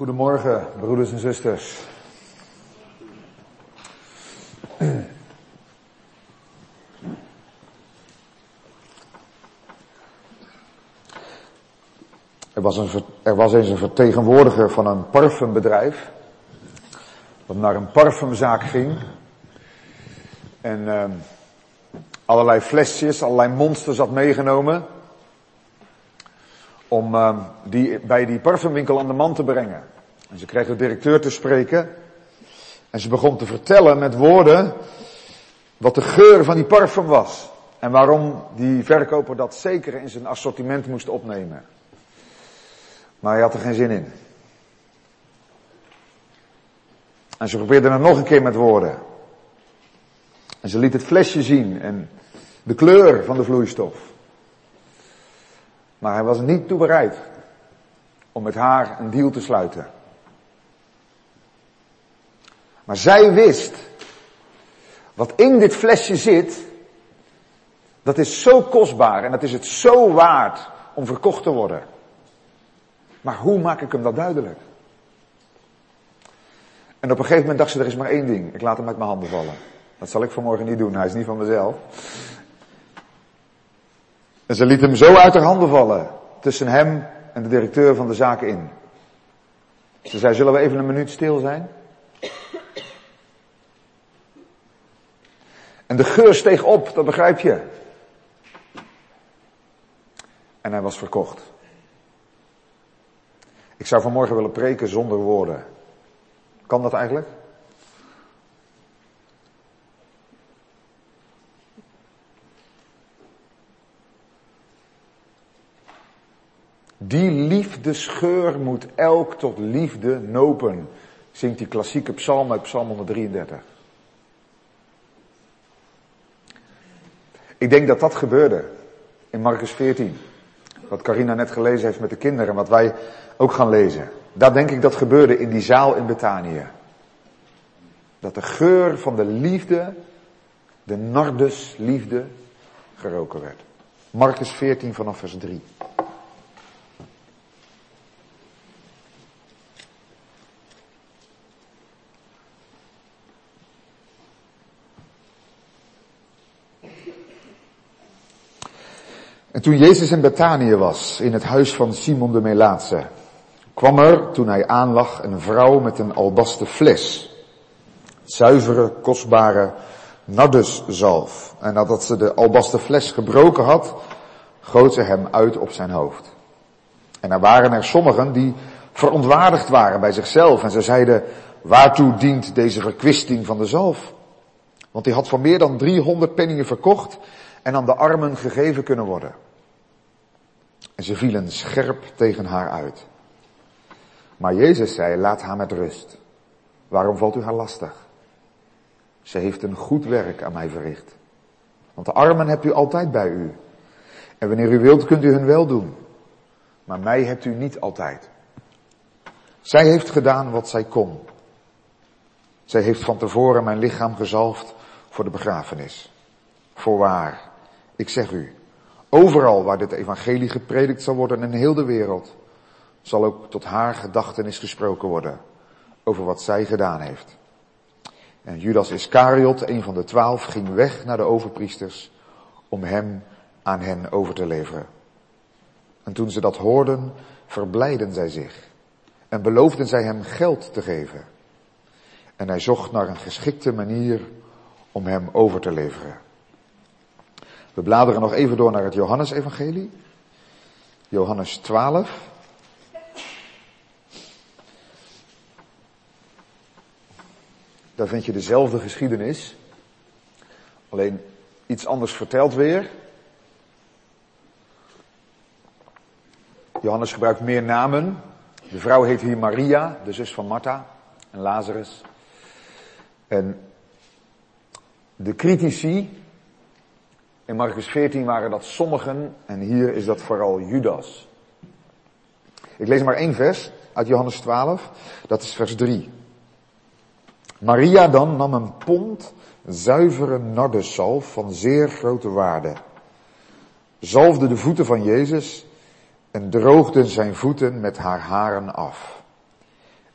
Goedemorgen, broeders en zusters. Er was, een, er was eens een vertegenwoordiger van een parfumbedrijf. Dat naar een parfumzaak ging. En uh, allerlei flesjes, allerlei monsters had meegenomen. Om uh, die bij die parfumwinkel aan de man te brengen. En ze kreeg de directeur te spreken. En ze begon te vertellen met woorden wat de geur van die parfum was. En waarom die verkoper dat zeker in zijn assortiment moest opnemen. Maar hij had er geen zin in. En ze probeerde het nog een keer met woorden. En ze liet het flesje zien en de kleur van de vloeistof. Maar hij was niet toe bereid om met haar een deal te sluiten. Maar zij wist, wat in dit flesje zit, dat is zo kostbaar en dat is het zo waard om verkocht te worden. Maar hoe maak ik hem dat duidelijk? En op een gegeven moment dacht ze, er is maar één ding. Ik laat hem met mijn handen vallen. Dat zal ik vanmorgen niet doen, hij is niet van mezelf. En ze liet hem zo uit haar handen vallen. Tussen hem en de directeur van de zaken in. Ze zei, zullen we even een minuut stil zijn? En de geur steeg op, dat begrijp je. En hij was verkocht. Ik zou vanmorgen willen preken zonder woorden. Kan dat eigenlijk? Die liefdesgeur moet elk tot liefde nopen, zingt die klassieke psalm uit psalm 133. Ik denk dat dat gebeurde in Marcus 14. Wat Carina net gelezen heeft met de kinderen, wat wij ook gaan lezen. Daar denk ik dat gebeurde in die zaal in Betanië. Dat de geur van de liefde, de nardus liefde, geroken werd. Marcus 14 vanaf vers 3. En toen Jezus in Betanië was, in het huis van Simon de Melaatse, kwam er, toen hij aanlag, een vrouw met een albaste fles. Zuivere, kostbare narduszalf. En nadat ze de albaste fles gebroken had, goot ze hem uit op zijn hoofd. En er waren er sommigen die verontwaardigd waren bij zichzelf en ze zeiden, waartoe dient deze verkwisting van de zalf? Want die had voor meer dan 300 penningen verkocht en aan de armen gegeven kunnen worden. En ze vielen scherp tegen haar uit. Maar Jezus zei, laat haar met rust. Waarom valt u haar lastig? Ze heeft een goed werk aan mij verricht. Want de armen hebt u altijd bij u. En wanneer u wilt, kunt u hun wel doen. Maar mij hebt u niet altijd. Zij heeft gedaan wat zij kon. Zij heeft van tevoren mijn lichaam gezalfd voor de begrafenis. Voorwaar, ik zeg u, overal waar dit evangelie gepredikt zal worden in heel de wereld, zal ook tot haar gedachtenis gesproken worden over wat zij gedaan heeft. En Judas Iscariot, een van de twaalf, ging weg naar de overpriesters om hem aan hen over te leveren. En toen ze dat hoorden, verblijden zij zich en beloofden zij hem geld te geven. En hij zocht naar een geschikte manier om hem over te leveren. We bladeren nog even door naar het Johannesevangelie. Johannes 12. Daar vind je dezelfde geschiedenis. Alleen iets anders verteld weer. Johannes gebruikt meer namen. De vrouw heet hier Maria, de zus van Martha en Lazarus. En de critici in Marcus 14 waren dat sommigen en hier is dat vooral Judas. Ik lees maar één vers uit Johannes 12, dat is vers 3. Maria dan nam een pond zuivere nardesalf van zeer grote waarde, zalfde de voeten van Jezus en droogde zijn voeten met haar haren af.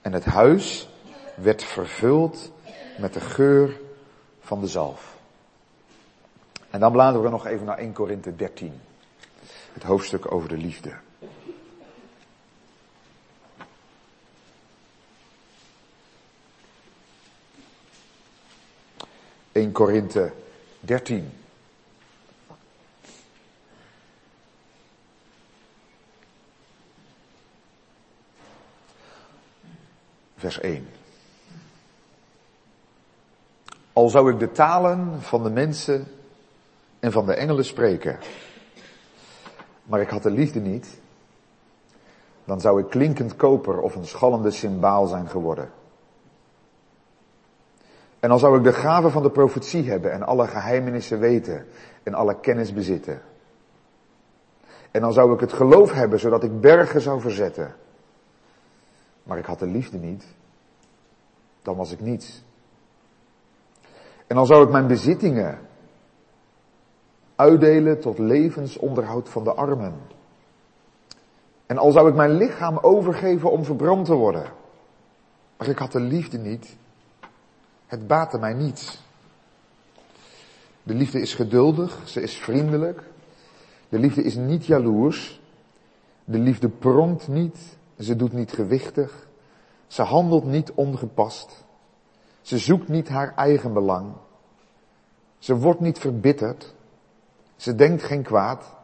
En het huis werd vervuld met de geur van de zalf. En dan bladeren we nog even naar 1 Korinthe 13. Het hoofdstuk over de liefde. 1 Korinthe 13. Vers 1. Al zou ik de talen van de mensen en van de engelen spreken, maar ik had de liefde niet, dan zou ik klinkend koper of een schallende symbaal zijn geworden. En dan zou ik de gave van de profetie hebben en alle geheimenissen weten en alle kennis bezitten. En dan zou ik het geloof hebben zodat ik bergen zou verzetten. Maar ik had de liefde niet. Dan was ik niets. En dan zou ik mijn bezittingen uitdelen tot levensonderhoud van de armen. En al zou ik mijn lichaam overgeven om verbrand te worden. Maar ik had de liefde niet het baatte mij niets. De liefde is geduldig, ze is vriendelijk. De liefde is niet jaloers. De liefde pronkt niet, ze doet niet gewichtig. Ze handelt niet ongepast. Ze zoekt niet haar eigen belang. Ze wordt niet verbitterd. Ze denkt geen kwaad.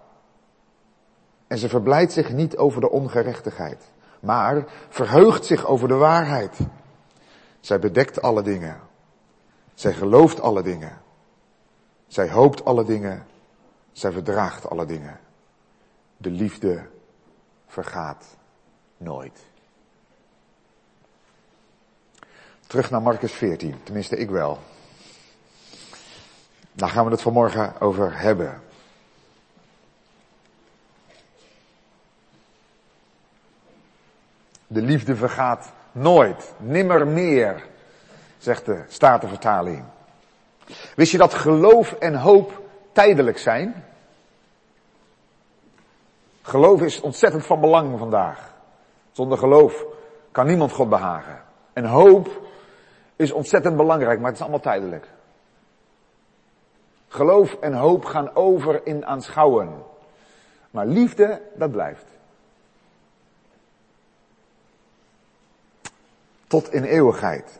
En ze verblijdt zich niet over de ongerechtigheid, maar verheugt zich over de waarheid. Zij bedekt alle dingen. Zij gelooft alle dingen. Zij hoopt alle dingen. Zij verdraagt alle dingen. De liefde vergaat nooit. Terug naar Marcus 14, tenminste ik wel. Daar gaan we het vanmorgen over hebben. De liefde vergaat nooit, nimmer meer zegt de Statenvertaling. Wist je dat geloof en hoop tijdelijk zijn? Geloof is ontzettend van belang vandaag. Zonder geloof kan niemand God behagen. En hoop is ontzettend belangrijk, maar het is allemaal tijdelijk. Geloof en hoop gaan over in aanschouwen. Maar liefde, dat blijft. Tot in eeuwigheid.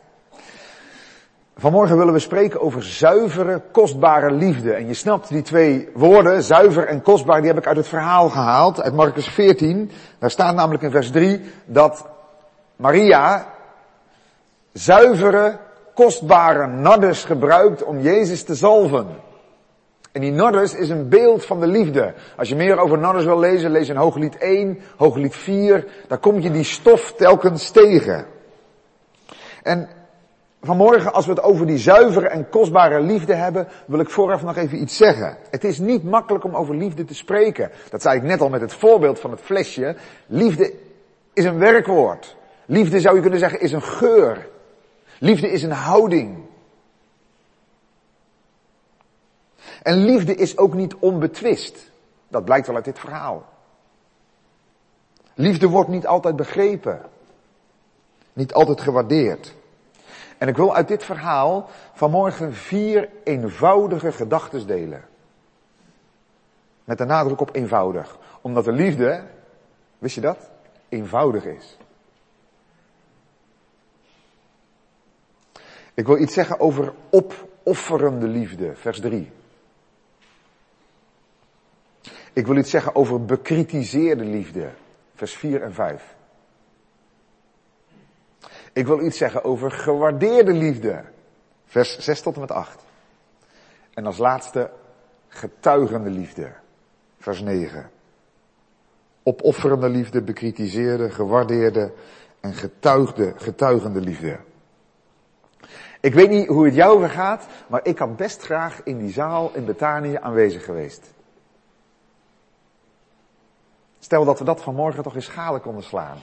Vanmorgen willen we spreken over zuivere, kostbare liefde. En je snapt die twee woorden, zuiver en kostbaar, die heb ik uit het verhaal gehaald, uit Marcus 14. Daar staat namelijk in vers 3 dat Maria zuivere, kostbare nardes gebruikt om Jezus te zalven. En die nardes is een beeld van de liefde. Als je meer over nardes wil lezen, lees in Hooglied 1, Hooglied 4, daar kom je die stof telkens tegen. En Vanmorgen, als we het over die zuivere en kostbare liefde hebben, wil ik vooraf nog even iets zeggen. Het is niet makkelijk om over liefde te spreken. Dat zei ik net al met het voorbeeld van het flesje. Liefde is een werkwoord. Liefde zou je kunnen zeggen is een geur. Liefde is een houding. En liefde is ook niet onbetwist. Dat blijkt wel uit dit verhaal. Liefde wordt niet altijd begrepen. Niet altijd gewaardeerd. En ik wil uit dit verhaal vanmorgen vier eenvoudige gedachten delen. Met de nadruk op eenvoudig. Omdat de liefde, wist je dat? Eenvoudig is. Ik wil iets zeggen over opofferende liefde, vers 3. Ik wil iets zeggen over bekritiseerde liefde, vers 4 en 5. Ik wil iets zeggen over gewaardeerde liefde. Vers 6 tot en met 8. En als laatste getuigende liefde. Vers 9. Opofferende liefde, bekritiseerde, gewaardeerde en getuigde, getuigende liefde. Ik weet niet hoe het jou vergaat, maar ik had best graag in die zaal in Betanië aanwezig geweest. Stel dat we dat vanmorgen toch in schalen konden slaan.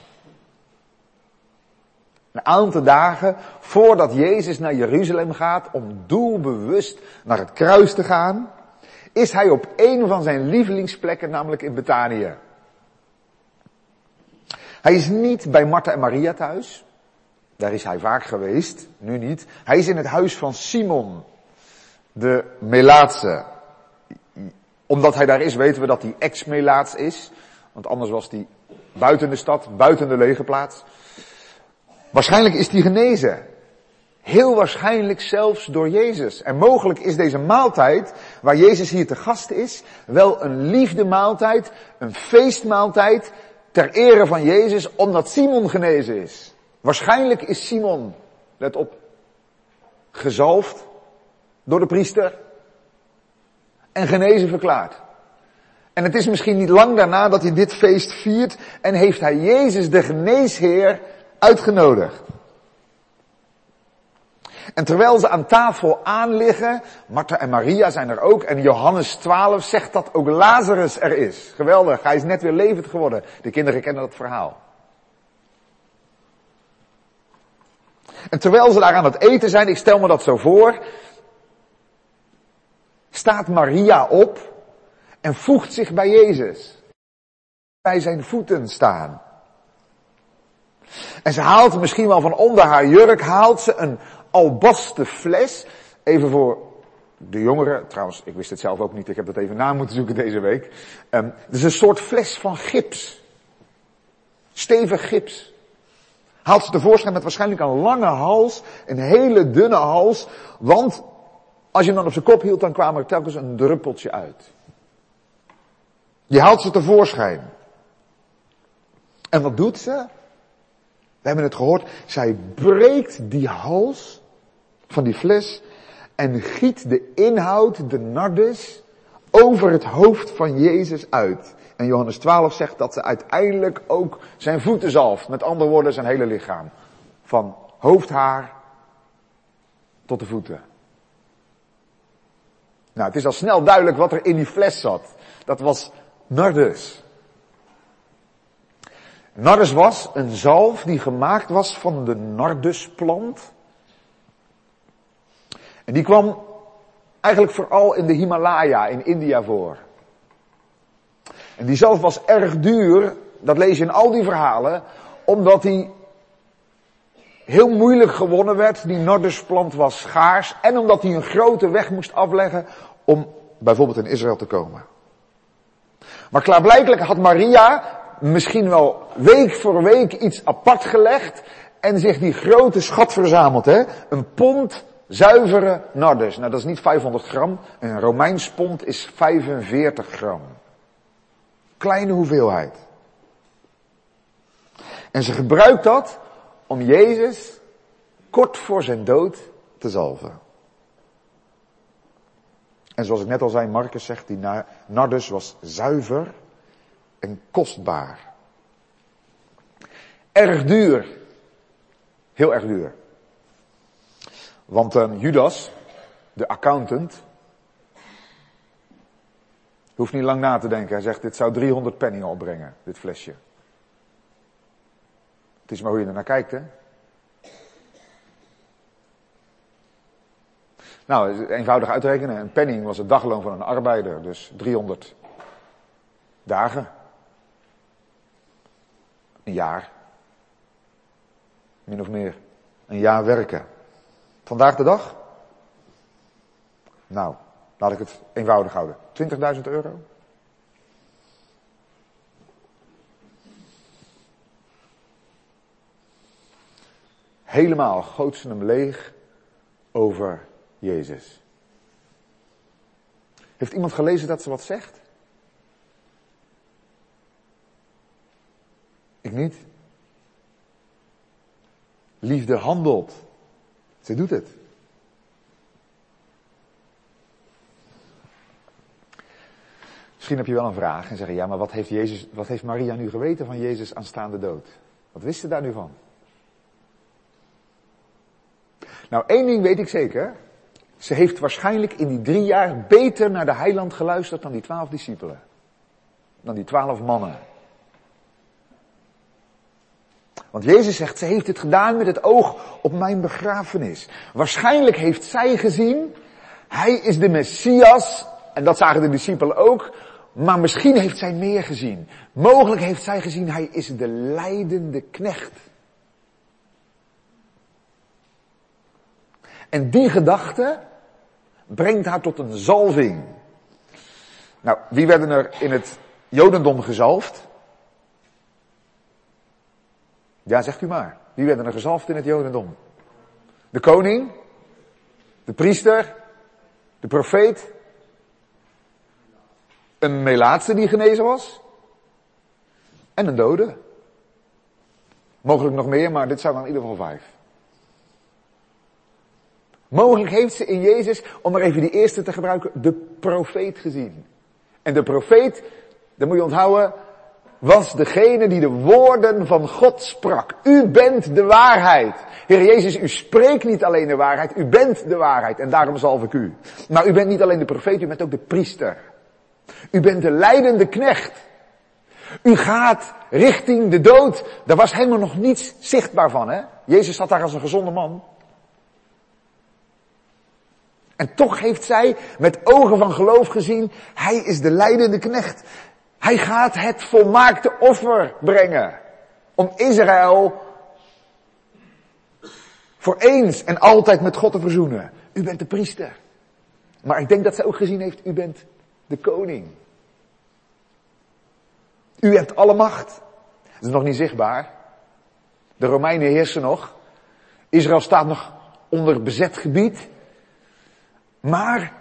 Een aantal dagen voordat Jezus naar Jeruzalem gaat om doelbewust naar het kruis te gaan, is hij op een van zijn lievelingsplekken, namelijk in Betanië. Hij is niet bij Martha en Maria thuis. Daar is hij vaak geweest, nu niet. Hij is in het huis van Simon, de Melaatse. Omdat hij daar is, weten we dat hij ex-Melaats is. Want anders was hij buiten de stad, buiten de legerplaats. Waarschijnlijk is hij genezen. Heel waarschijnlijk zelfs door Jezus. En mogelijk is deze maaltijd, waar Jezus hier te gast is, wel een liefdemaaltijd, een feestmaaltijd, ter ere van Jezus, omdat Simon genezen is. Waarschijnlijk is Simon, let op, gezalfd door de priester en genezen verklaard. En het is misschien niet lang daarna dat hij dit feest viert en heeft hij Jezus de geneesheer uitgenodigd. En terwijl ze aan tafel aanliggen, Martha en Maria zijn er ook, en Johannes 12 zegt dat ook Lazarus er is. Geweldig, hij is net weer levend geworden. De kinderen kennen dat verhaal. En terwijl ze daar aan het eten zijn, ik stel me dat zo voor, staat Maria op en voegt zich bij Jezus. Bij zijn voeten staan. En ze haalt misschien wel van onder haar jurk, haalt ze een albaste fles. Even voor de jongeren, trouwens, ik wist het zelf ook niet, ik heb dat even na moeten zoeken deze week. Um, het is een soort fles van gips. Stevig gips. Haalt ze tevoorschijn met waarschijnlijk een lange hals, een hele dunne hals, want als je hem dan op zijn kop hield, dan kwam er telkens een druppeltje uit. Je haalt ze tevoorschijn. En wat doet ze? We hebben het gehoord. Zij breekt die hals van die fles en giet de inhoud, de nardus, over het hoofd van Jezus uit. En Johannes 12 zegt dat ze uiteindelijk ook zijn voeten zalft. Met andere woorden zijn hele lichaam. Van hoofdhaar tot de voeten. Nou, het is al snel duidelijk wat er in die fles zat. Dat was nardus. Nardus was een zalf die gemaakt was van de nardusplant. En die kwam eigenlijk vooral in de Himalaya in India voor. En die zalf was erg duur, dat lees je in al die verhalen, omdat die heel moeilijk gewonnen werd. Die nardusplant was schaars en omdat hij een grote weg moest afleggen om bijvoorbeeld in Israël te komen. Maar klaarblijkelijk had Maria misschien wel week voor week iets apart gelegd en zich die grote schat verzameld, hè? Een pond zuivere nardus. Nou, dat is niet 500 gram. Een Romeins pond is 45 gram. Kleine hoeveelheid. En ze gebruikt dat om Jezus kort voor zijn dood te zalven. En zoals ik net al zei, Marcus zegt, die nardus was zuiver en kostbaar. Erg duur. Heel erg duur. Want um, Judas, de accountant, hoeft niet lang na te denken. Hij zegt, dit zou 300 penny opbrengen, dit flesje. Het is maar hoe je er naar kijkt, hè. Nou, eenvoudig uitrekenen. Een penning was het dagloon van een arbeider, dus 300 dagen. Een jaar. Min of meer. Een jaar werken. Vandaag de dag? Nou, laat ik het eenvoudig houden. 20.000 euro? Helemaal goot ze hem leeg over Jezus. Heeft iemand gelezen dat ze wat zegt? Ik niet. Liefde handelt. Ze doet het. Misschien heb je wel een vraag en zeggen, ja, maar wat heeft, Jezus, wat heeft Maria nu geweten van Jezus aanstaande dood? Wat wist ze daar nu van? Nou, één ding weet ik zeker. Ze heeft waarschijnlijk in die drie jaar beter naar de heiland geluisterd dan die twaalf discipelen. Dan die twaalf mannen. Want Jezus zegt, ze heeft het gedaan met het oog op mijn begrafenis. Waarschijnlijk heeft zij gezien, hij is de Messias, en dat zagen de discipelen ook, maar misschien heeft zij meer gezien. Mogelijk heeft zij gezien, hij is de leidende knecht. En die gedachte brengt haar tot een zalving. Nou, wie werden er in het Jodendom gezalfd? Ja, zegt u maar. Wie werden er gezalfd in het Jodendom? De koning, de priester, de profeet, een melaatse die genezen was en een dode. Mogelijk nog meer, maar dit zijn dan in ieder geval vijf. Mogelijk heeft ze in Jezus, om maar even die eerste te gebruiken, de profeet gezien. En de profeet, dat moet je onthouden, was degene die de woorden van God sprak. U bent de waarheid. Heer Jezus, u spreekt niet alleen de waarheid, u bent de waarheid. En daarom zalf ik u. Maar u bent niet alleen de profeet, u bent ook de priester. U bent de leidende knecht. U gaat richting de dood. Daar was helemaal nog niets zichtbaar van, hè? Jezus zat daar als een gezonde man. En toch heeft zij met ogen van geloof gezien, hij is de leidende knecht. Hij gaat het volmaakte offer brengen. Om Israël voor eens en altijd met God te verzoenen. U bent de priester. Maar ik denk dat zij ook gezien heeft, u bent de koning. U hebt alle macht. Dat is nog niet zichtbaar. De Romeinen heersen nog. Israël staat nog onder bezet gebied. Maar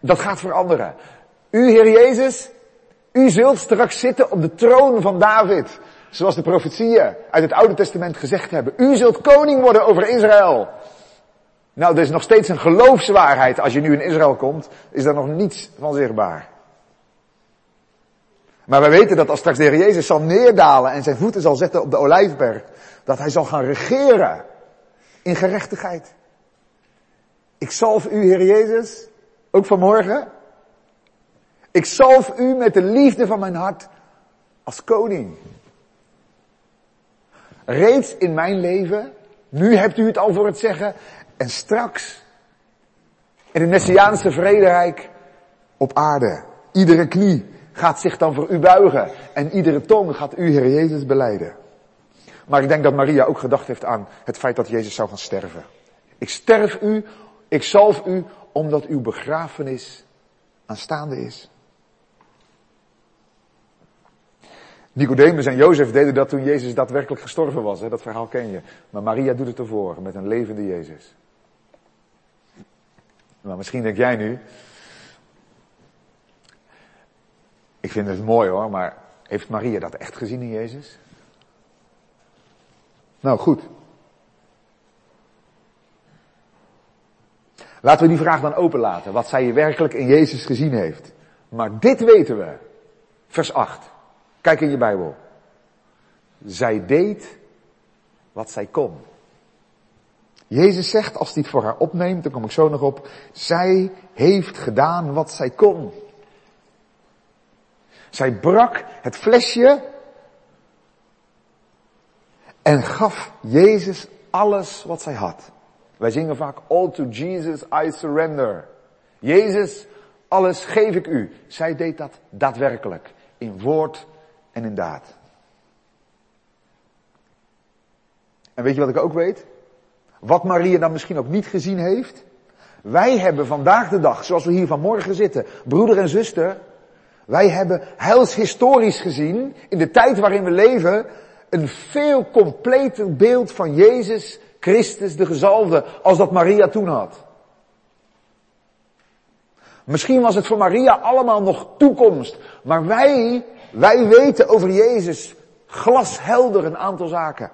dat gaat veranderen. U, Heer Jezus, u zult straks zitten op de troon van David. Zoals de profetieën uit het Oude Testament gezegd hebben. U zult koning worden over Israël. Nou, er is nog steeds een geloofswaarheid. Als je nu in Israël komt, is daar nog niets van zichtbaar. Maar wij weten dat als straks de Heer Jezus zal neerdalen en zijn voeten zal zetten op de olijfberg, dat hij zal gaan regeren in gerechtigheid. Ik zalf u, Heer Jezus, ook vanmorgen. Ik zalf u met de liefde van mijn hart als koning. Reeds in mijn leven, nu hebt u het al voor het zeggen, en straks in het Messiaanse vrederijk op aarde. Iedere knie gaat zich dan voor u buigen en iedere tong gaat u, Heer Jezus, beleiden. Maar ik denk dat Maria ook gedacht heeft aan het feit dat Jezus zou gaan sterven. Ik sterf u, ik zalf u, omdat uw begrafenis aanstaande is. Nicodemus en Jozef deden dat toen Jezus daadwerkelijk gestorven was. Hè? Dat verhaal ken je. Maar Maria doet het ervoor met een levende Jezus. Maar misschien denk jij nu. Ik vind het mooi hoor, maar heeft Maria dat echt gezien in Jezus? Nou goed. Laten we die vraag dan openlaten, wat zij werkelijk in Jezus gezien heeft. Maar dit weten we. Vers 8. Kijk in je Bijbel. Zij deed wat zij kon. Jezus zegt, als hij het voor haar opneemt, dan kom ik zo nog op, zij heeft gedaan wat zij kon. Zij brak het flesje en gaf Jezus alles wat zij had. Wij zingen vaak, all to Jesus I surrender. Jezus, alles geef ik u. Zij deed dat daadwerkelijk, in woord en in daad. En weet je wat ik ook weet? Wat Maria dan misschien ook niet gezien heeft. Wij hebben vandaag de dag, zoals we hier vanmorgen zitten, broeder en zuster, wij hebben heilshistorisch gezien, in de tijd waarin we leven, een veel completer beeld van Jezus Christus de gezalfde als dat Maria toen had. Misschien was het voor Maria allemaal nog toekomst, maar wij, wij weten over Jezus glashelder een aantal zaken.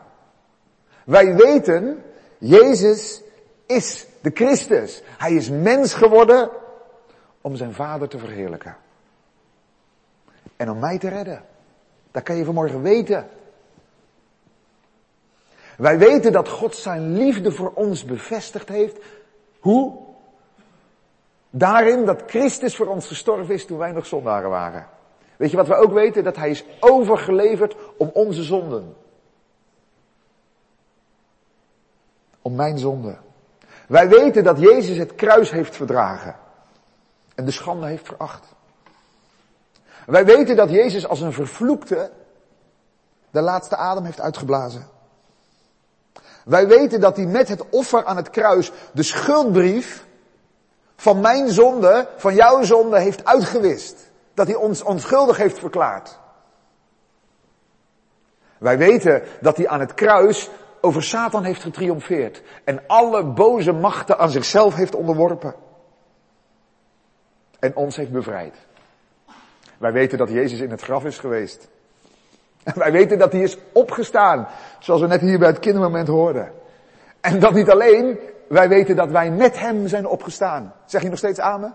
Wij weten, Jezus is de Christus. Hij is mens geworden om zijn vader te verheerlijken. En om mij te redden. Dat kan je vanmorgen weten. Wij weten dat God zijn liefde voor ons bevestigd heeft. Hoe? Daarin dat Christus voor ons gestorven is toen wij nog zondaren waren. Weet je wat we ook weten? Dat hij is overgeleverd om onze zonden. Om mijn zonde. Wij weten dat Jezus het kruis heeft verdragen. En de schande heeft veracht. Wij weten dat Jezus als een vervloekte de laatste adem heeft uitgeblazen. Wij weten dat hij met het offer aan het kruis de schuldbrief van mijn zonde, van jouw zonde heeft uitgewist. Dat hij ons onschuldig heeft verklaard. Wij weten dat hij aan het kruis over Satan heeft getriomfeerd en alle boze machten aan zichzelf heeft onderworpen. En ons heeft bevrijd. Wij weten dat Jezus in het graf is geweest. En wij weten dat hij is opgestaan, zoals we net hier bij het kindermoment hoorden. En dat niet alleen, wij weten dat wij met hem zijn opgestaan. Zeg je nog steeds amen?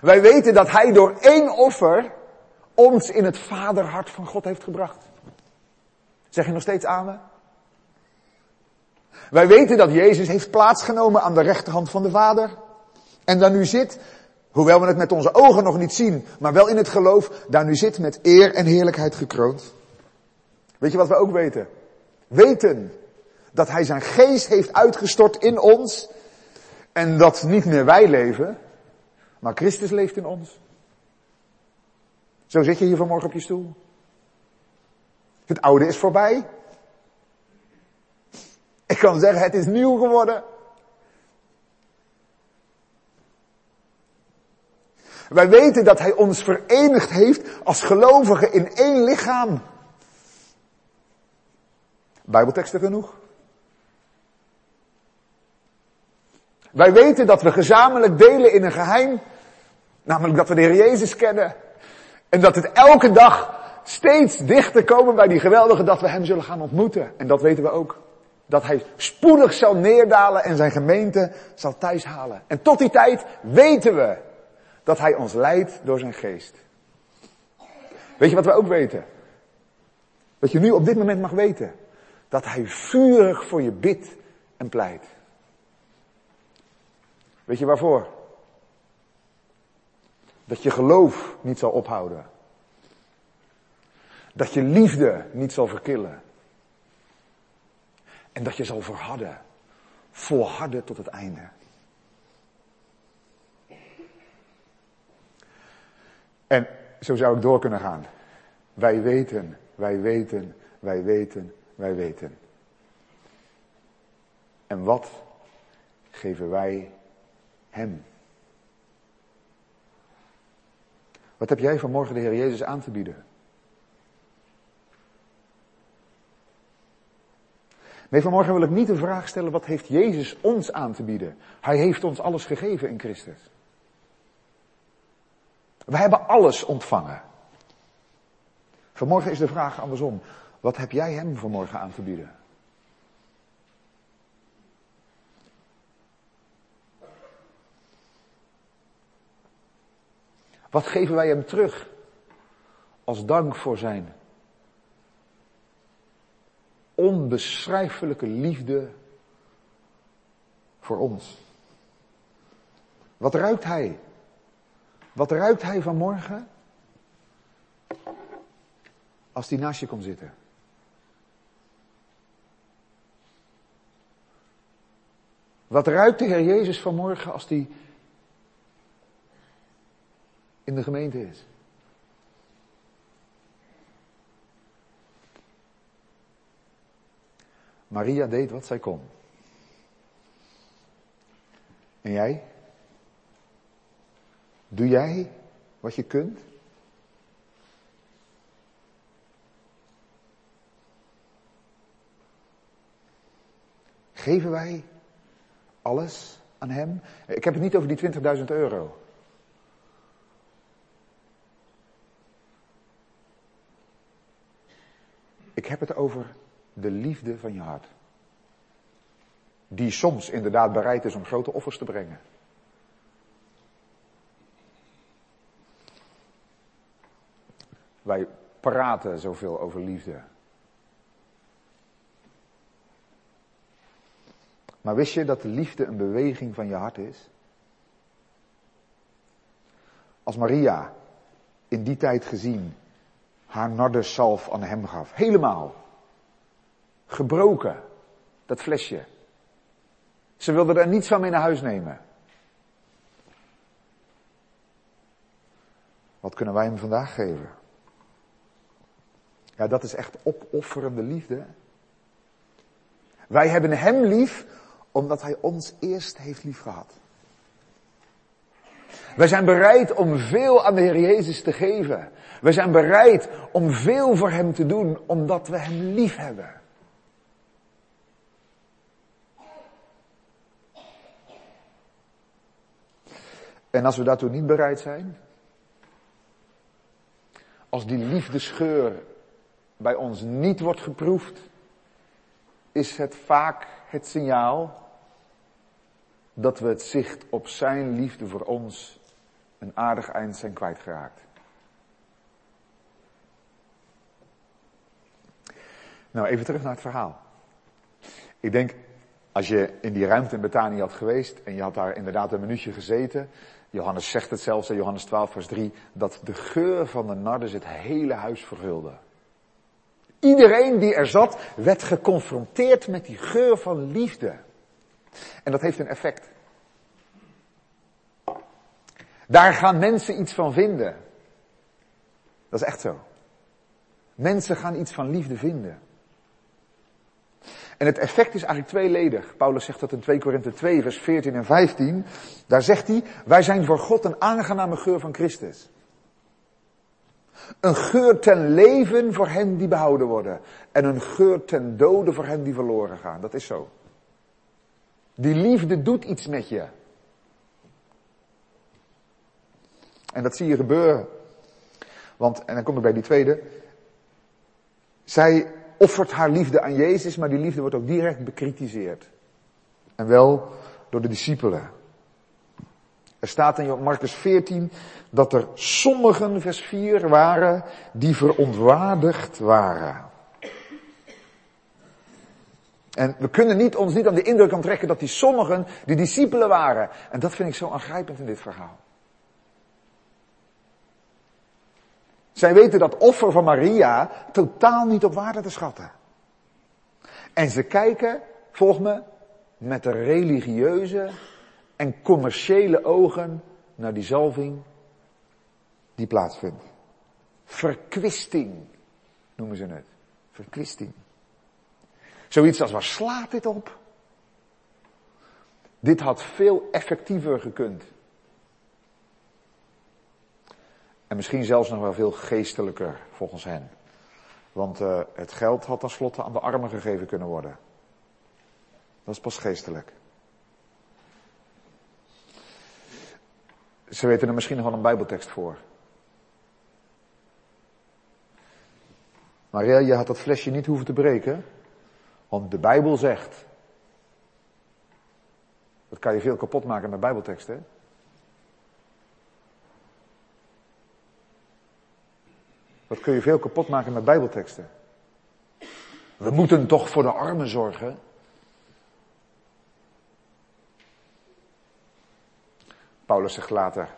Wij weten dat hij door één offer ons in het vaderhart van God heeft gebracht. Zeg je nog steeds amen? Wij weten dat Jezus heeft plaatsgenomen aan de rechterhand van de Vader. En daar nu zit, hoewel we het met onze ogen nog niet zien, maar wel in het geloof, daar nu zit met eer en heerlijkheid gekroond. Weet je wat we ook weten? Weten dat Hij zijn geest heeft uitgestort in ons en dat niet meer wij leven, maar Christus leeft in ons. Zo zit je hier vanmorgen op je stoel. Het oude is voorbij. Ik kan zeggen, het is nieuw geworden. Wij weten dat Hij ons verenigd heeft als gelovigen in één lichaam. Bijbelteksten genoeg. Wij weten dat we gezamenlijk delen in een geheim, namelijk dat we de Heer Jezus kennen. En dat het elke dag steeds dichter komen bij die geweldige dat we Hem zullen gaan ontmoeten. En dat weten we ook. Dat Hij spoedig zal neerdalen en zijn gemeente zal thuishalen. En tot die tijd weten we dat Hij ons leidt door zijn geest. Weet je wat we ook weten? Wat je nu op dit moment mag weten. Dat Hij vurig voor je bidt en pleit. Weet je waarvoor? Dat je geloof niet zal ophouden. Dat je liefde niet zal verkillen. En dat je zal verharden. Volharden tot het einde. En zo zou ik door kunnen gaan. Wij weten, wij weten, wij weten, wij weten. En wat geven wij Hem? Wat heb jij vanmorgen de Heer Jezus aan te bieden? Nee, vanmorgen wil ik niet de vraag stellen, wat heeft Jezus ons aan te bieden? Hij heeft ons alles gegeven in Christus. We hebben alles ontvangen. Vanmorgen is de vraag andersom. Wat heb jij hem vanmorgen aan te bieden? Wat geven wij hem terug als dank voor zijn onbeschrijfelijke liefde voor ons? Wat ruikt hij? Wat ruikt hij vanmorgen? Als hij naast je komt zitten. Wat ruikt de Heer Jezus vanmorgen als hij in de gemeente is? Maria deed wat zij kon. En jij? Doe jij wat je kunt? Geven wij alles aan Hem? Ik heb het niet over die 20.000 euro. Ik heb het over de liefde van je hart. Die soms inderdaad bereid is om grote offers te brengen. Wij praten zoveel over liefde. Maar wist je dat de liefde een beweging van je hart is? Als Maria in die tijd gezien haar nardesalf aan hem gaf, helemaal gebroken, dat flesje. Ze wilde er niets van mee naar huis nemen. Wat kunnen wij hem vandaag geven? Ja, dat is echt opofferende liefde. Wij hebben hem lief omdat hij ons eerst heeft lief gehad. Wij zijn bereid om veel aan de Heer Jezus te geven. Wij zijn bereid om veel voor Hem te doen, omdat we Hem lief hebben. En als we daartoe niet bereid zijn, als die liefdesgeur bij ons niet wordt geproefd, is het vaak het signaal dat we het zicht op zijn liefde voor ons een aardig eind zijn kwijtgeraakt. Nou, even terug naar het verhaal. Ik denk, als je in die ruimte in Betanië had geweest en je had daar inderdaad een minuutje gezeten, Johannes zegt het zelfs in Johannes 12 vers 3, dat de geur van de nardes het hele huis vervulde. Iedereen die er zat, werd geconfronteerd met die geur van liefde. En dat heeft een effect. Daar gaan mensen iets van vinden. Dat is echt zo. Mensen gaan iets van liefde vinden. En het effect is eigenlijk tweeledig. Paulus zegt dat in 2 Korinthe 2, vers 14 en 15. Daar zegt hij, wij zijn voor God een aangename geur van Christus. Een geur ten leven voor hen die behouden worden. En een geur ten dode voor hen die verloren gaan. Dat is zo. Die liefde doet iets met je. En dat zie je gebeuren. Want, en dan kom ik bij die tweede. Zij offert haar liefde aan Jezus, maar die liefde wordt ook direct bekritiseerd. En wel door de discipelen. Er staat in Marcus 14 dat er sommigen, vers 4, waren die verontwaardigd waren. En we kunnen niet, ons niet aan de indruk onttrekken dat die sommigen die discipelen waren. En dat vind ik zo aangrijpend in dit verhaal. Zij weten dat offer van Maria totaal niet op waarde te schatten. En ze kijken, volg me, met de religieuze en commerciële ogen naar die zalving die plaatsvindt. Verkwisting noemen ze het. Verkwisting. Zoiets als waar slaat dit op? Dit had veel effectiever gekund. En misschien zelfs nog wel veel geestelijker volgens hen. Want uh, het geld had tenslotte aan de armen gegeven kunnen worden. Dat is pas geestelijk. Ze weten er misschien nog wel een bijbeltekst voor. Maria, je had dat flesje niet hoeven te breken. Want de Bijbel zegt. Dat kan je veel kapot maken met bijbelteksten. Wat kun je veel kapot maken met bijbelteksten? We moeten toch voor de armen zorgen? Paulus zegt later,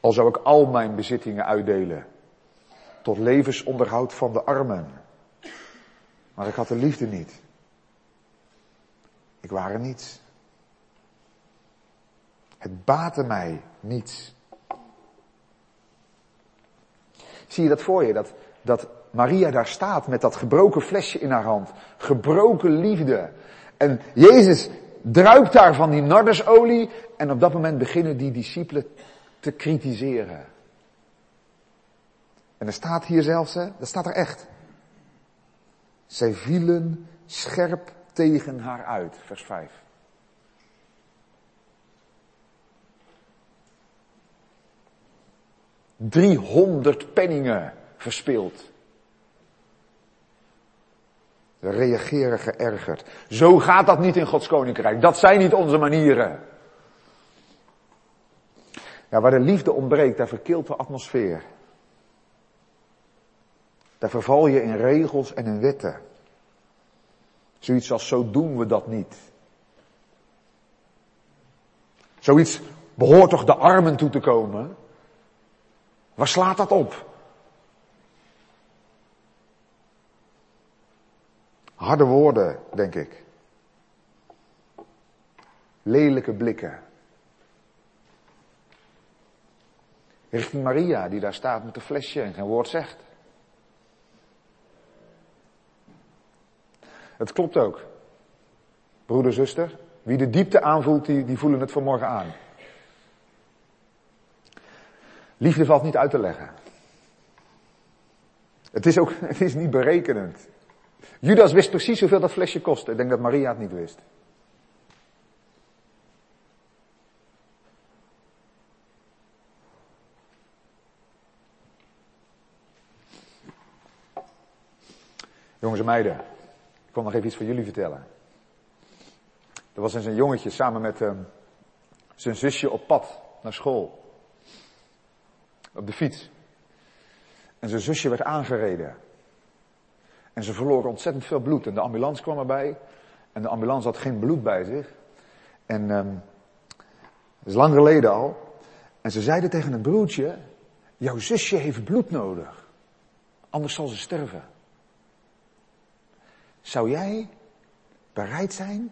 al zou ik al mijn bezittingen uitdelen tot levensonderhoud van de armen. Maar ik had de liefde niet. Ik waren niets. Het baatte mij niets. Zie je dat voor je? Dat, dat Maria daar staat met dat gebroken flesje in haar hand. Gebroken liefde. En Jezus druipt daar van die nardesolie en op dat moment beginnen die discipelen te kritiseren. En er staat hier zelfs, hè, dat staat er echt. Zij vielen scherp tegen haar uit, vers 5. 300 penningen verspild. We reageren geërgerd. Zo gaat dat niet in Gods koninkrijk. Dat zijn niet onze manieren. Ja, waar de liefde ontbreekt, daar verkilt de atmosfeer. Daar verval je in regels en in wetten. Zoiets als zo doen we dat niet. Zoiets behoort toch de armen toe te komen? Waar slaat dat op? Harde woorden, denk ik. Lelijke blikken. Richting Maria, die daar staat met een flesje en geen woord zegt. Het klopt ook. Broeder, zuster, wie de diepte aanvoelt, die, die voelen het vanmorgen aan. Liefde valt niet uit te leggen. Het is ook, het is niet berekenend. Judas wist precies hoeveel dat flesje kostte. Ik denk dat Maria het niet wist. Jongens en meiden, ik wil nog even iets van jullie vertellen. Er was eens een jongetje samen met uh, zijn zusje op pad naar school. Op de fiets. En zijn zusje werd aangereden. En ze verloren ontzettend veel bloed. En de ambulance kwam erbij. En de ambulance had geen bloed bij zich. En um, dat is lang geleden al. En ze zeiden tegen een broertje, jouw zusje heeft bloed nodig. Anders zal ze sterven. Zou jij bereid zijn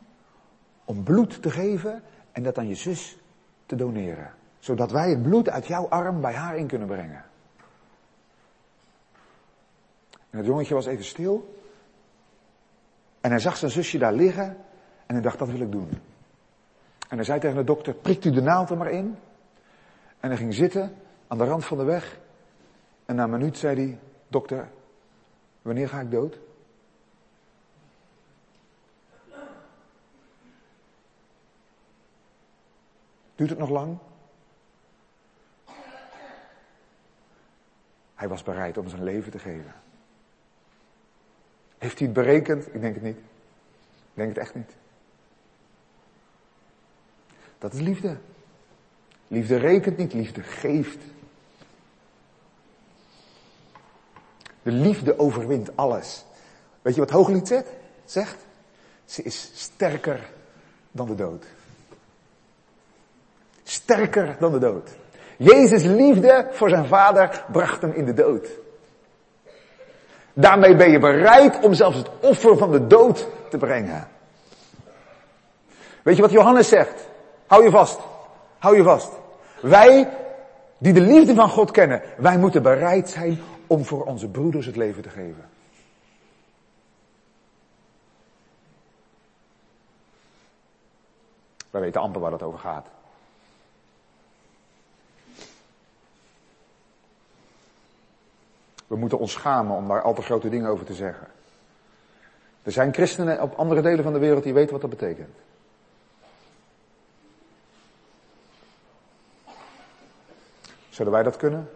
om bloed te geven en dat aan je zus te doneren? Zodat wij het bloed uit jouw arm bij haar in kunnen brengen. En het jongetje was even stil. En hij zag zijn zusje daar liggen. En hij dacht, dat wil ik doen. En hij zei tegen de dokter, prikt u de naald er maar in. En hij ging zitten aan de rand van de weg. En na een minuut zei hij, dokter, wanneer ga ik dood? Duurt het nog lang? Hij was bereid om zijn leven te geven. Heeft hij het berekend? Ik denk het niet. Ik denk het echt niet. Dat is liefde. Liefde rekent niet, liefde geeft. De liefde overwint alles. Weet je wat Hooglied zegt? zegt? Ze is sterker dan de dood. Sterker dan de dood. Jezus liefde voor zijn vader bracht hem in de dood. Daarmee ben je bereid om zelfs het offer van de dood te brengen. Weet je wat Johannes zegt? Hou je vast. Hou je vast. Wij, die de liefde van God kennen, wij moeten bereid zijn om voor onze broeders het leven te geven. Wij weten amper waar dat over gaat. We moeten ons schamen om daar al te grote dingen over te zeggen. Er zijn christenen op andere delen van de wereld die weten wat dat betekent. Zullen wij dat kunnen?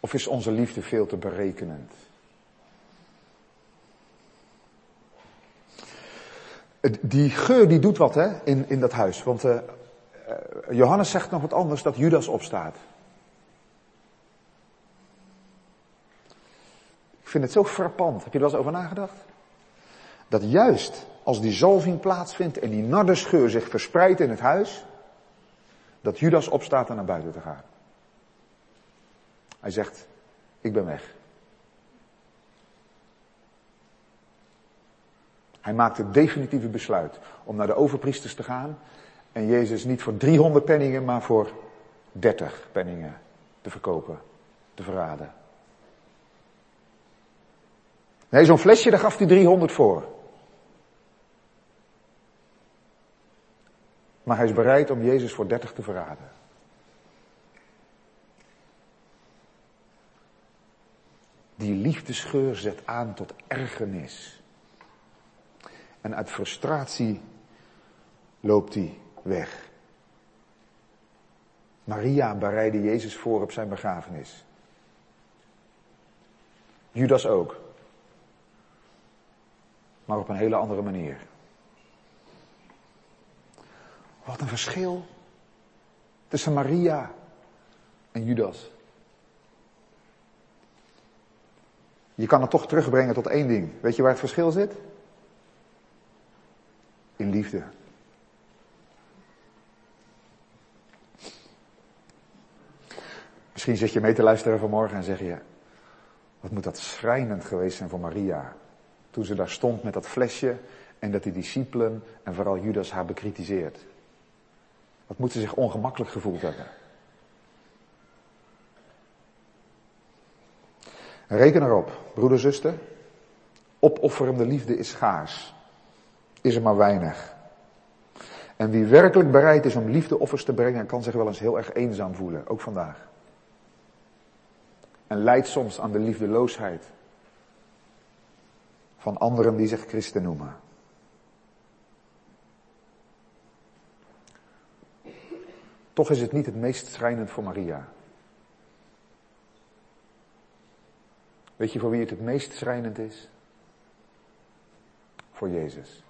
Of is onze liefde veel te berekenend? Die geur die doet wat hè, in, in dat huis. Want uh, Johannes zegt nog wat anders, dat Judas opstaat. Ik vind het zo frappant. Heb je er wel eens over nagedacht? Dat juist als die zalving plaatsvindt en die nardescheur zich verspreidt in het huis, dat Judas opstaat om naar buiten te gaan. Hij zegt, ik ben weg. Hij maakt het definitieve besluit om naar de overpriesters te gaan en Jezus niet voor 300 penningen, maar voor 30 penningen te verkopen, te verraden. Nee, zo'n flesje, daar gaf hij 300 voor. Maar hij is bereid om Jezus voor 30 te verraden. Die liefdesgeur zet aan tot ergernis. En uit frustratie loopt hij weg. Maria bereidde Jezus voor op zijn begrafenis. Judas ook maar op een hele andere manier. Wat een verschil tussen Maria en Judas. Je kan het toch terugbrengen tot één ding. Weet je waar het verschil zit? In liefde. Misschien zit je mee te luisteren vanmorgen en zeg je, wat moet dat schrijnend geweest zijn voor Maria. Toen ze daar stond met dat flesje en dat die discipelen en vooral Judas haar bekritiseert. Wat moet ze zich ongemakkelijk gevoeld hebben. Reken erop, broeder, zuster. Opofferende liefde is schaars. Is er maar weinig. En wie werkelijk bereid is om liefdeoffers te brengen, kan zich wel eens heel erg eenzaam voelen, ook vandaag. En lijdt soms aan de liefdeloosheid van anderen die zich christen noemen. Toch is het niet het meest schrijnend voor Maria. Weet je voor wie het het meest schrijnend is? Voor Jezus.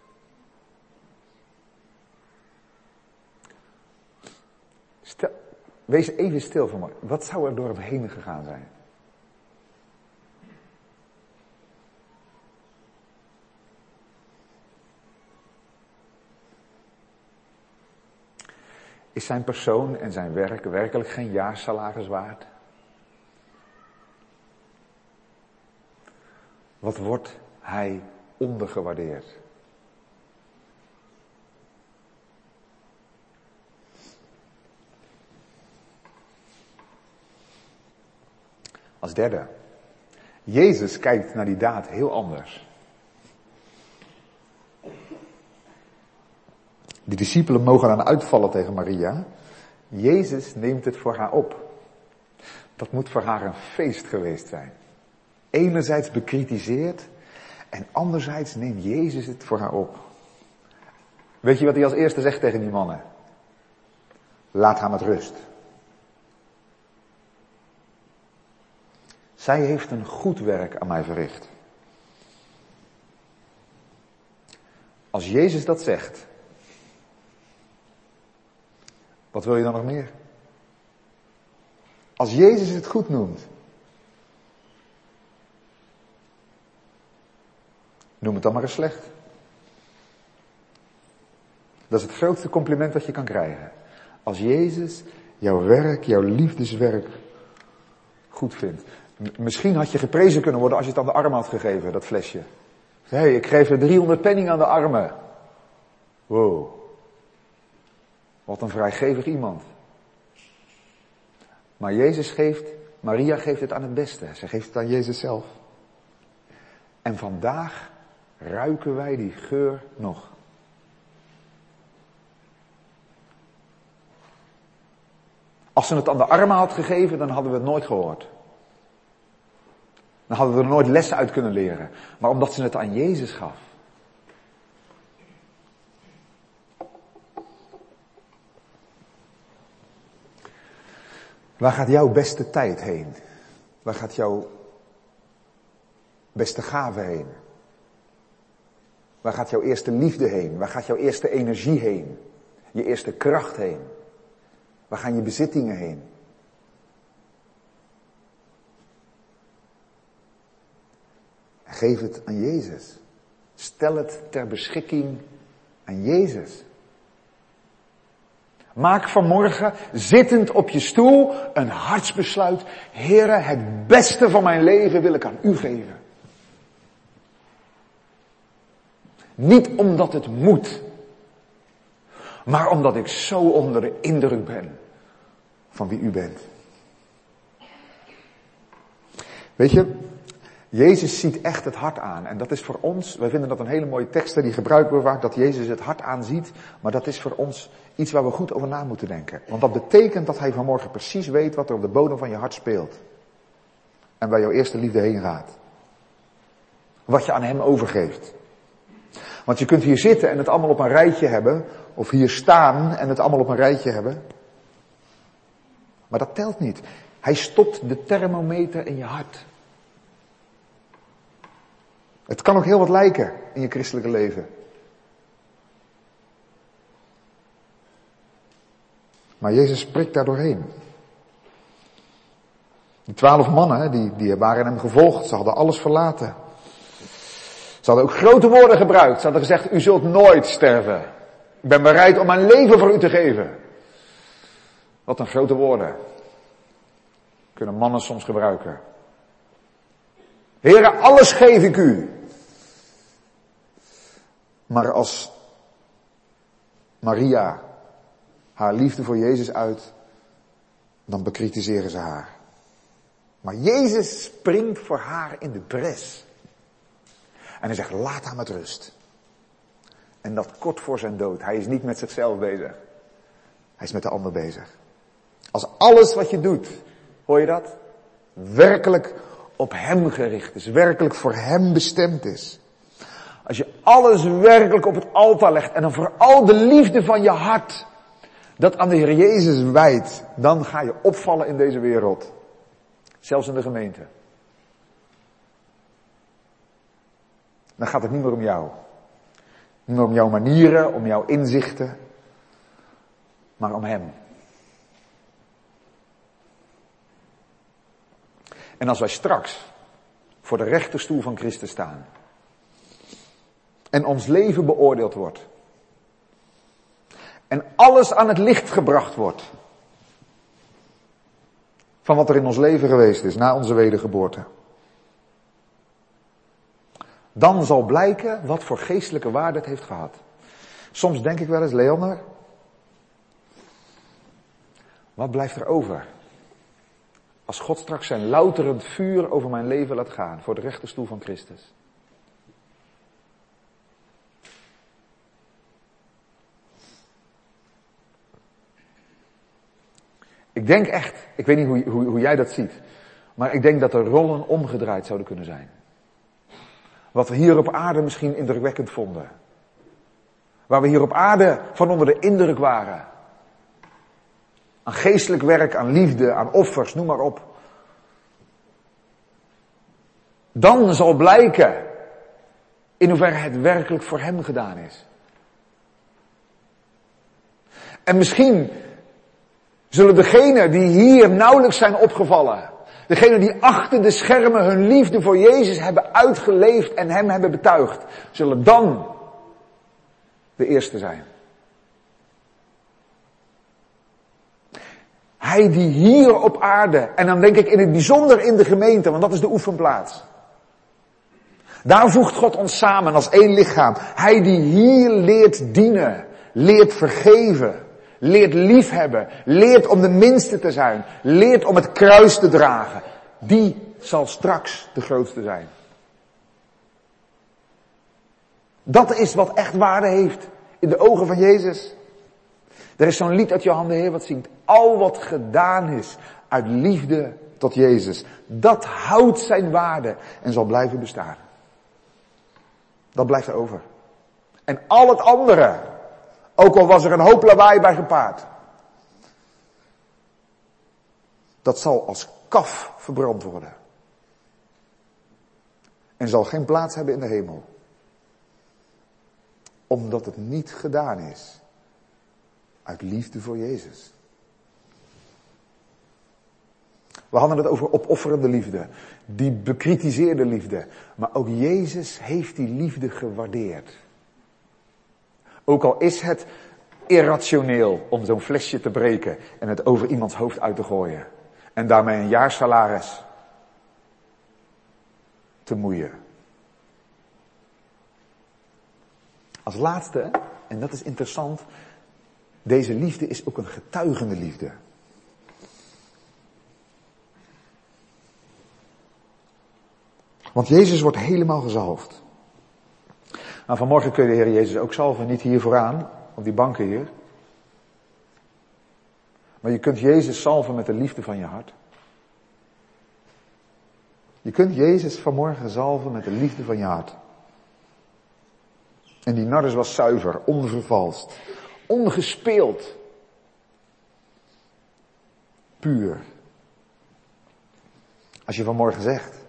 Wees even stil voor me. Wat zou er door hem heen gegaan zijn? Is zijn persoon en zijn werk werkelijk geen jaarsalaris waard? Wat wordt hij ondergewaardeerd? Als derde, Jezus kijkt naar die daad heel anders. De discipelen mogen dan uitvallen tegen Maria. Jezus neemt het voor haar op. Dat moet voor haar een feest geweest zijn. Enerzijds bekritiseerd en anderzijds neemt Jezus het voor haar op. Weet je wat hij als eerste zegt tegen die mannen? Laat haar met rust. Zij heeft een goed werk aan mij verricht. Als Jezus dat zegt, wat wil je dan nog meer? Als Jezus het goed noemt, noem het dan maar eens slecht. Dat is het grootste compliment dat je kan krijgen. Als Jezus jouw werk, jouw liefdeswerk goed vindt. Misschien had je geprezen kunnen worden als je het aan de armen had gegeven, dat flesje. Hé, hey, ik geef er 300 penning aan de armen. Wow. Wat een vrijgevig iemand. Maar Jezus geeft, Maria geeft het aan het beste. Ze geeft het aan Jezus zelf. En vandaag ruiken wij die geur nog. Als ze het aan de armen had gegeven, dan hadden we het nooit gehoord. Dan hadden we er nooit lessen uit kunnen leren. Maar omdat ze het aan Jezus gaf. Waar gaat jouw beste tijd heen? Waar gaat jouw beste gave heen? Waar gaat jouw eerste liefde heen? Waar gaat jouw eerste energie heen? Je eerste kracht heen? Waar gaan je bezittingen heen? Geef het aan Jezus. Stel het ter beschikking aan Jezus. Maak vanmorgen, zittend op je stoel, een hartsbesluit. Here, het beste van mijn leven wil ik aan u geven. Niet omdat het moet, maar omdat ik zo onder de indruk ben van wie u bent. Weet je, Jezus ziet echt het hart aan. En dat is voor ons, wij vinden dat een hele mooie tekst die gebruikt wordt vaak, dat Jezus het hart aanziet. Maar dat is voor ons iets waar we goed over na moeten denken. Want dat betekent dat hij vanmorgen precies weet wat er op de bodem van je hart speelt. En waar jouw eerste liefde heen gaat. Wat je aan hem overgeeft. Want je kunt hier zitten en het allemaal op een rijtje hebben. Of hier staan en het allemaal op een rijtje hebben. Maar dat telt niet. Hij stopt de thermometer in je hart. Het kan ook heel wat lijken in je christelijke leven. Maar Jezus spreekt daar doorheen. Die twaalf mannen, die, die waren hem gevolgd. Ze hadden alles verlaten. Ze hadden ook grote woorden gebruikt. Ze hadden gezegd, u zult nooit sterven. Ik ben bereid om mijn leven voor u te geven. Wat een grote woorden. Kunnen mannen soms gebruiken. Heren, alles geef ik u. Maar als Maria haar liefde voor Jezus uit, dan bekritiseren ze haar. Maar Jezus springt voor haar in de bres. En hij zegt, laat hem met rust. En dat kort voor zijn dood. Hij is niet met zichzelf bezig. Hij is met de ander bezig. Als alles wat je doet, hoor je dat? Werkelijk op hem gericht is. Werkelijk voor hem bestemd is. Als je alles werkelijk op het altaar legt en dan vooral de liefde van je hart dat aan de Heer Jezus wijdt, dan ga je opvallen in deze wereld. Zelfs in de gemeente. Dan gaat het niet meer om jou. Niet meer om jouw manieren, om jouw inzichten, maar om Hem. En als wij straks voor de rechterstoel van Christus staan en ons leven beoordeeld wordt en alles aan het licht gebracht wordt van wat er in ons leven geweest is na onze wedergeboorte. Dan zal blijken wat voor geestelijke waarde het heeft gehad. Soms denk ik wel eens, Leander, wat blijft er over? Als God straks zijn louterend vuur over mijn leven laat gaan voor de rechterstoel van Christus. Ik denk echt, ik weet niet hoe, hoe, hoe jij dat ziet, maar ik denk dat de rollen omgedraaid zouden kunnen zijn. Wat we hier op aarde misschien indrukwekkend vonden. Waar we hier op aarde van onder de indruk waren. Aan geestelijk werk, aan liefde, aan offers, noem maar op. Dan zal blijken in hoeverre het werkelijk voor hem gedaan is. En misschien zullen degenen die hier nauwelijks zijn opgevallen, degenen die achter de schermen hun liefde voor Jezus hebben uitgeleefd en hem hebben betuigd, zullen dan de eerste zijn. Hij die hier op aarde, en dan denk ik in het bijzonder in de gemeente, want dat is de oefenplaats. Daar voegt God ons samen als één lichaam. Hij die hier leert dienen, leert vergeven, leert liefhebben, leert om de minste te zijn, leert om het kruis te dragen. Die zal straks de grootste zijn. Dat is wat echt waarde heeft in de ogen van Jezus. Er is zo'n lied uit je handen, Heer, wat zingt. Al wat gedaan is uit liefde tot Jezus. Dat houdt zijn waarde en zal blijven bestaan. Dat blijft er over. En al het andere, ook al was er een hoop lawaai bij gepaard. Dat zal als kaf verbrand worden. En zal geen plaats hebben in de hemel. Omdat het niet gedaan is. Uit liefde voor Jezus. We hadden het over opofferende liefde. Die bekritiseerde liefde. Maar ook Jezus heeft die liefde gewaardeerd. Ook al is het irrationeel om zo'n flesje te breken en het over iemands hoofd uit te gooien. En daarmee een jaarsalaris te moeien. Als laatste, en dat is interessant, deze liefde is ook een getuigende liefde. Want Jezus wordt helemaal gezalfd. Nou, vanmorgen kun je de Heer Jezus ook zalven, niet hier vooraan, op die banken hier. Maar je kunt Jezus salven met de liefde van je hart. Je kunt Jezus vanmorgen zalven met de liefde van je hart. En die nardus was zuiver, onvervalst, ongespeeld, puur. Als je vanmorgen zegt,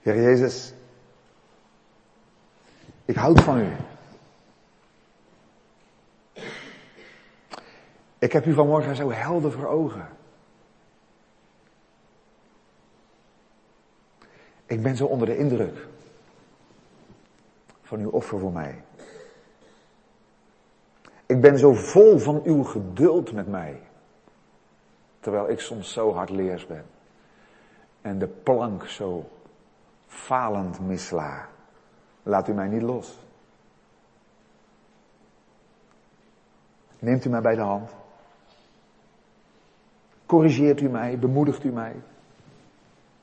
Heer Jezus, ik houd van u. Ik heb u vanmorgen zo helder voor ogen. Ik ben zo onder de indruk van uw offer voor mij. Ik ben zo vol van uw geduld met mij. Terwijl ik soms zo hard leers ben. En de plank zo falend misla. Laat u mij niet los. Neemt u mij bij de hand. Corrigeert u mij, bemoedigt u mij.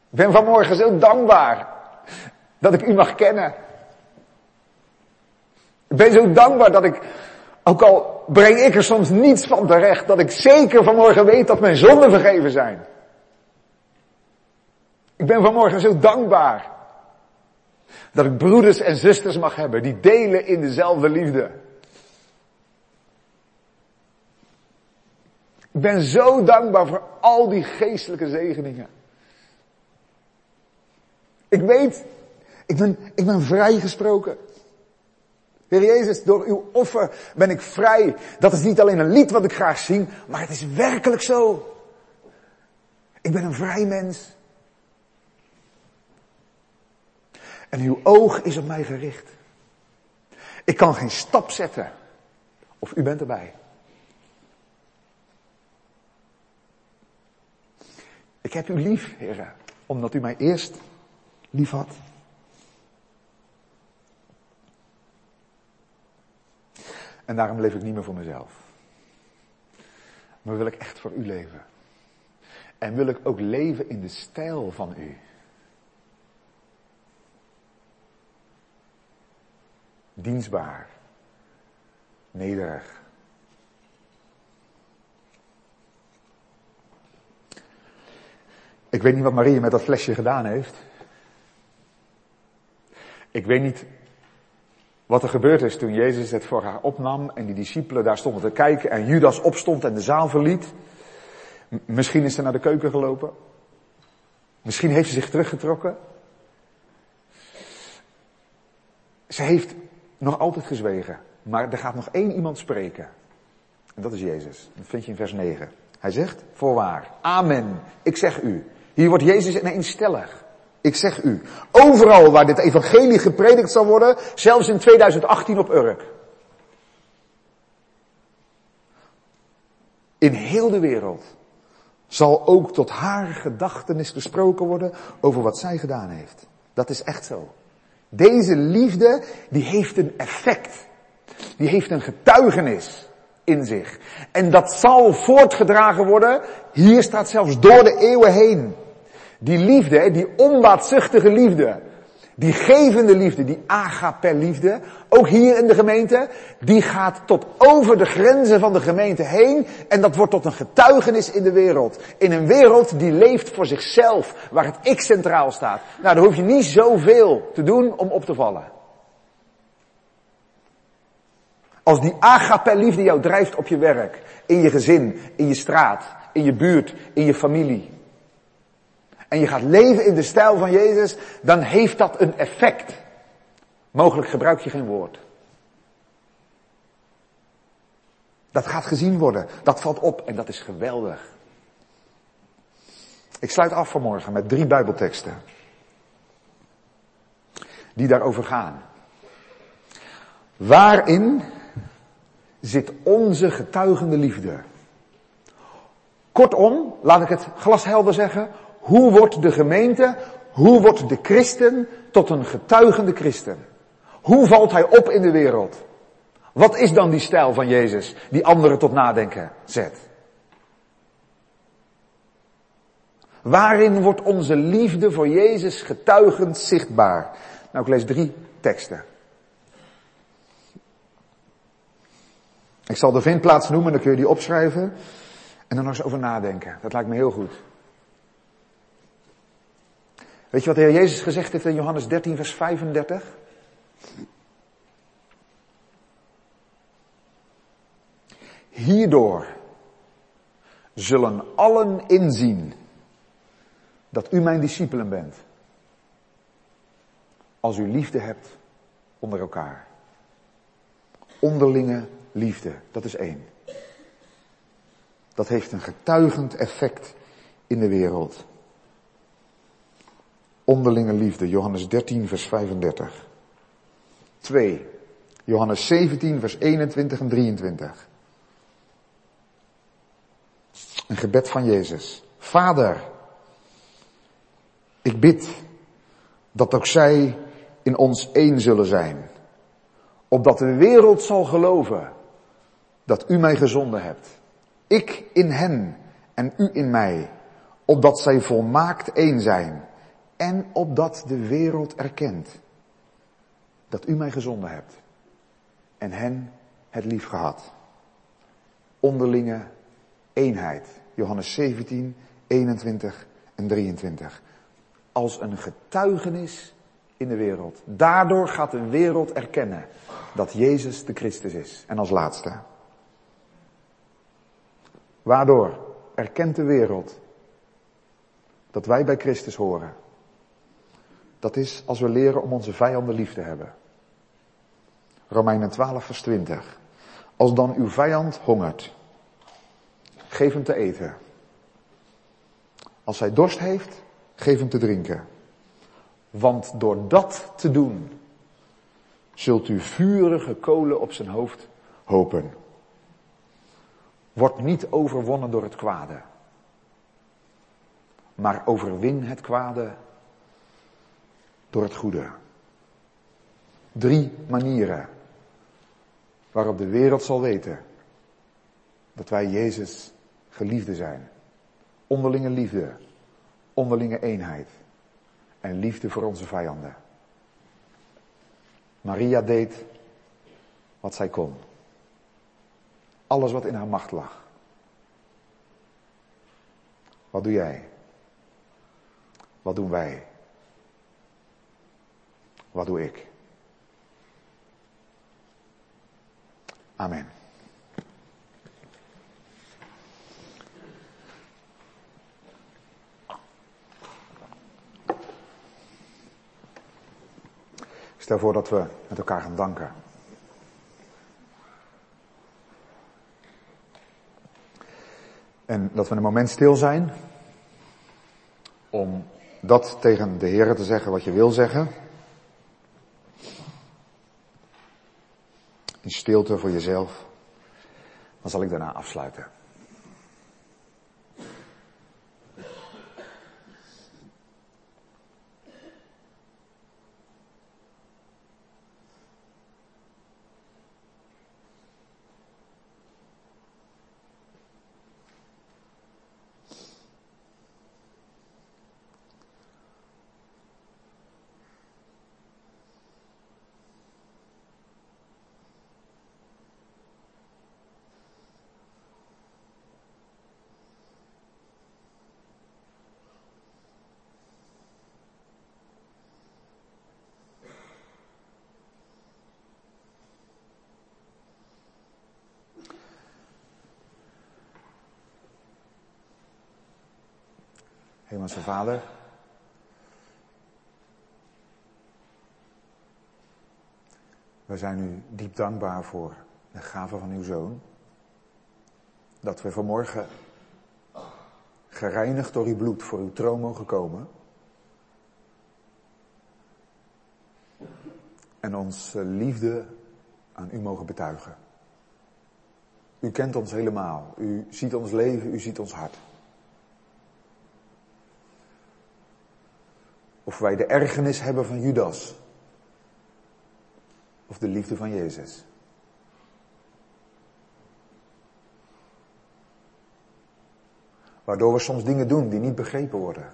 Ik ben vanmorgen zo dankbaar dat ik u mag kennen. Ik ben zo dankbaar dat ik, ook al breng ik er soms niets van terecht, dat ik zeker vanmorgen weet dat mijn zonden vergeven zijn. Ik ben vanmorgen zo dankbaar dat ik broeders en zusters mag hebben die delen in dezelfde liefde. Ik ben zo dankbaar voor al die geestelijke zegeningen. Ik weet, ik ben, ik ben vrijgesproken. Heer Jezus, door uw offer ben ik vrij. Dat is niet alleen een lied wat ik graag zing, maar het is werkelijk zo. Ik ben een vrij mens. En uw oog is op mij gericht. Ik kan geen stap zetten. Of u bent erbij. Ik heb u lief, heren, omdat u mij eerst lief had. En daarom leef ik niet meer voor mezelf. Maar wil ik echt voor u leven. En wil ik ook leven in de stijl van u. Dienstbaar. Nederig. Ik weet niet wat Marie met dat flesje gedaan heeft. Ik weet niet wat er gebeurd is toen Jezus het voor haar opnam en die discipelen daar stonden te kijken en Judas opstond en de zaal verliet. Misschien is ze naar de keuken gelopen. Misschien heeft ze zich teruggetrokken. Ze heeft nog altijd gezwegen. Maar er gaat nog één iemand spreken. En dat is Jezus. Dat vind je in vers 9. Hij zegt, voorwaar, amen, ik zeg u. Hier wordt Jezus ineens stellig. Ik zeg u, overal waar dit evangelie gepredikt zal worden, zelfs in 2018 op Urk. In heel de wereld zal ook tot haar gedachtenis gesproken worden over wat zij gedaan heeft. Dat is echt zo. Deze liefde, die heeft een effect. Die heeft een getuigenis in zich. En dat zal voortgedragen worden, hier staat zelfs door de eeuwen heen. Die liefde, die onbaatzuchtige liefde, die gevende liefde, die agape liefde, ook hier in de gemeente, die gaat tot over de grenzen van de gemeente heen en dat wordt tot een getuigenis in de wereld. In een wereld die leeft voor zichzelf, waar het ik centraal staat. Nou, daar hoef je niet zoveel te doen om op te vallen. Als die agape liefde jou drijft op je werk, in je gezin, in je straat, in je buurt, in je familie, en je gaat leven in de stijl van Jezus, dan heeft dat een effect. Mogelijk gebruik je geen woord. Dat gaat gezien worden, dat valt op en dat is geweldig. Ik sluit af vanmorgen met drie Bijbelteksten. Die daarover gaan. Waarin zit onze getuigende liefde? Kortom, laat ik het glashelder zeggen, hoe wordt de gemeente, hoe wordt de christen tot een getuigende christen? Hoe valt hij op in de wereld? Wat is dan die stijl van Jezus die anderen tot nadenken zet? Waarin wordt onze liefde voor Jezus getuigend zichtbaar? Nou, ik lees drie teksten. Ik zal de vindplaats noemen, dan kun je die opschrijven. En dan nog eens over nadenken. Dat lijkt me heel goed. Weet je wat de Heer Jezus gezegd heeft in Johannes 13, vers 35? Hierdoor zullen allen inzien dat u mijn discipelen bent. Als u liefde hebt onder elkaar. Onderlinge liefde, dat is één. Dat heeft een getuigend effect in de wereld onderlinge liefde. Johannes 13, vers 35. 2. Johannes 17, vers 21 en 23. Een gebed van Jezus. Vader, ik bid dat ook zij in ons één zullen zijn. Opdat de wereld zal geloven dat u mij gezonden hebt. Ik in hen en u in mij. Opdat zij volmaakt één zijn en opdat de wereld erkent dat u mij gezonden hebt en hen het lief gehad. Onderlinge eenheid. Johannes 17, 21 en 23. Als een getuigenis in de wereld. Daardoor gaat de wereld erkennen dat Jezus de Christus is. En als laatste. Waardoor erkent de wereld dat wij bij Christus horen. Dat is als we leren om onze vijanden lief te hebben. Romeinen 12 vers 20. Als dan uw vijand hongert, geef hem te eten. Als hij dorst heeft, geef hem te drinken. Want door dat te doen, zult u vurige kolen op zijn hoofd hopen. Word niet overwonnen door het kwade, maar overwin het kwade door het goede. Drie manieren waarop de wereld zal weten dat wij Jezus geliefde zijn. Onderlinge liefde, onderlinge eenheid en liefde voor onze vijanden. Maria deed wat zij kon. Alles wat in haar macht lag. Wat doe jij? Wat doen wij? Wat doe ik? Amen. stel voor dat we met elkaar gaan danken. En dat we een moment stil zijn om dat tegen de Heer te zeggen wat je wil zeggen. In stilte voor jezelf. Dan zal ik daarna afsluiten. Hemelse Vader. We zijn u diep dankbaar voor de gave van uw zoon. Dat we vanmorgen gereinigd door uw bloed voor uw troon mogen komen. En onze liefde aan u mogen betuigen. U kent ons helemaal. U ziet ons leven, u ziet ons hart. Of wij de ergernis hebben van Judas. Of de liefde van Jezus. Waardoor we soms dingen doen die niet begrepen worden.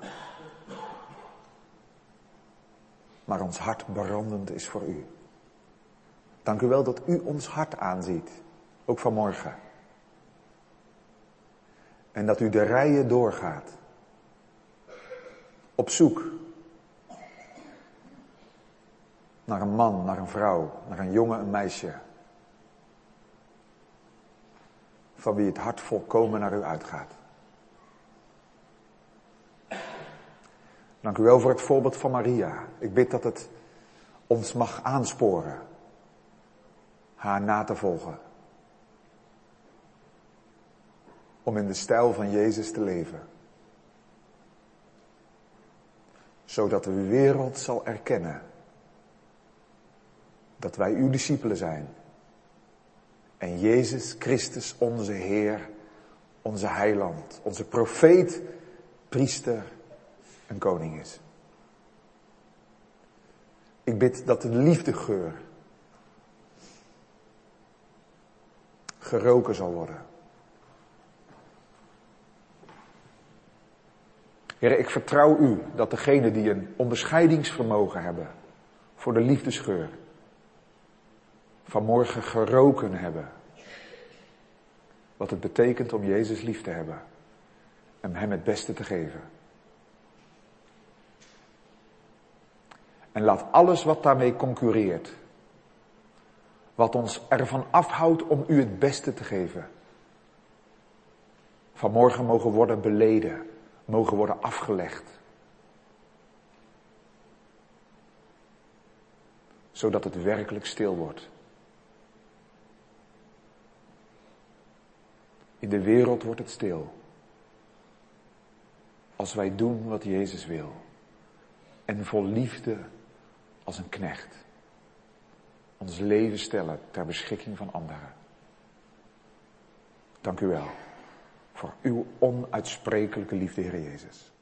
Maar ons hart brandend is voor u. Dank u wel dat u ons hart aanziet. Ook vanmorgen. En dat u de rijen doorgaat. Op zoek Naar een man, naar een vrouw, naar een jongen, een meisje. Van wie het hart volkomen naar u uitgaat. Dank u wel voor het voorbeeld van Maria. Ik bid dat het ons mag aansporen haar na te volgen. Om in de stijl van Jezus te leven. Zodat de wereld zal erkennen dat wij uw discipelen zijn. En Jezus Christus, onze Heer, onze Heiland, onze profeet, priester en koning is. Ik bid dat de liefdegeur geroken zal worden. Heer, ik vertrouw u dat degenen die een onderscheidingsvermogen hebben voor de liefdesgeur, vanmorgen geroken hebben. Wat het betekent om Jezus lief te hebben. En Hem het beste te geven. En laat alles wat daarmee concurreert, wat ons ervan afhoudt om u het beste te geven, vanmorgen mogen worden beleden, mogen worden afgelegd. Zodat het werkelijk stil wordt. In de wereld wordt het stil. Als wij doen wat Jezus wil. En vol liefde als een knecht. Ons leven stellen ter beschikking van anderen. Dank u wel voor uw onuitsprekelijke liefde, Heer Jezus.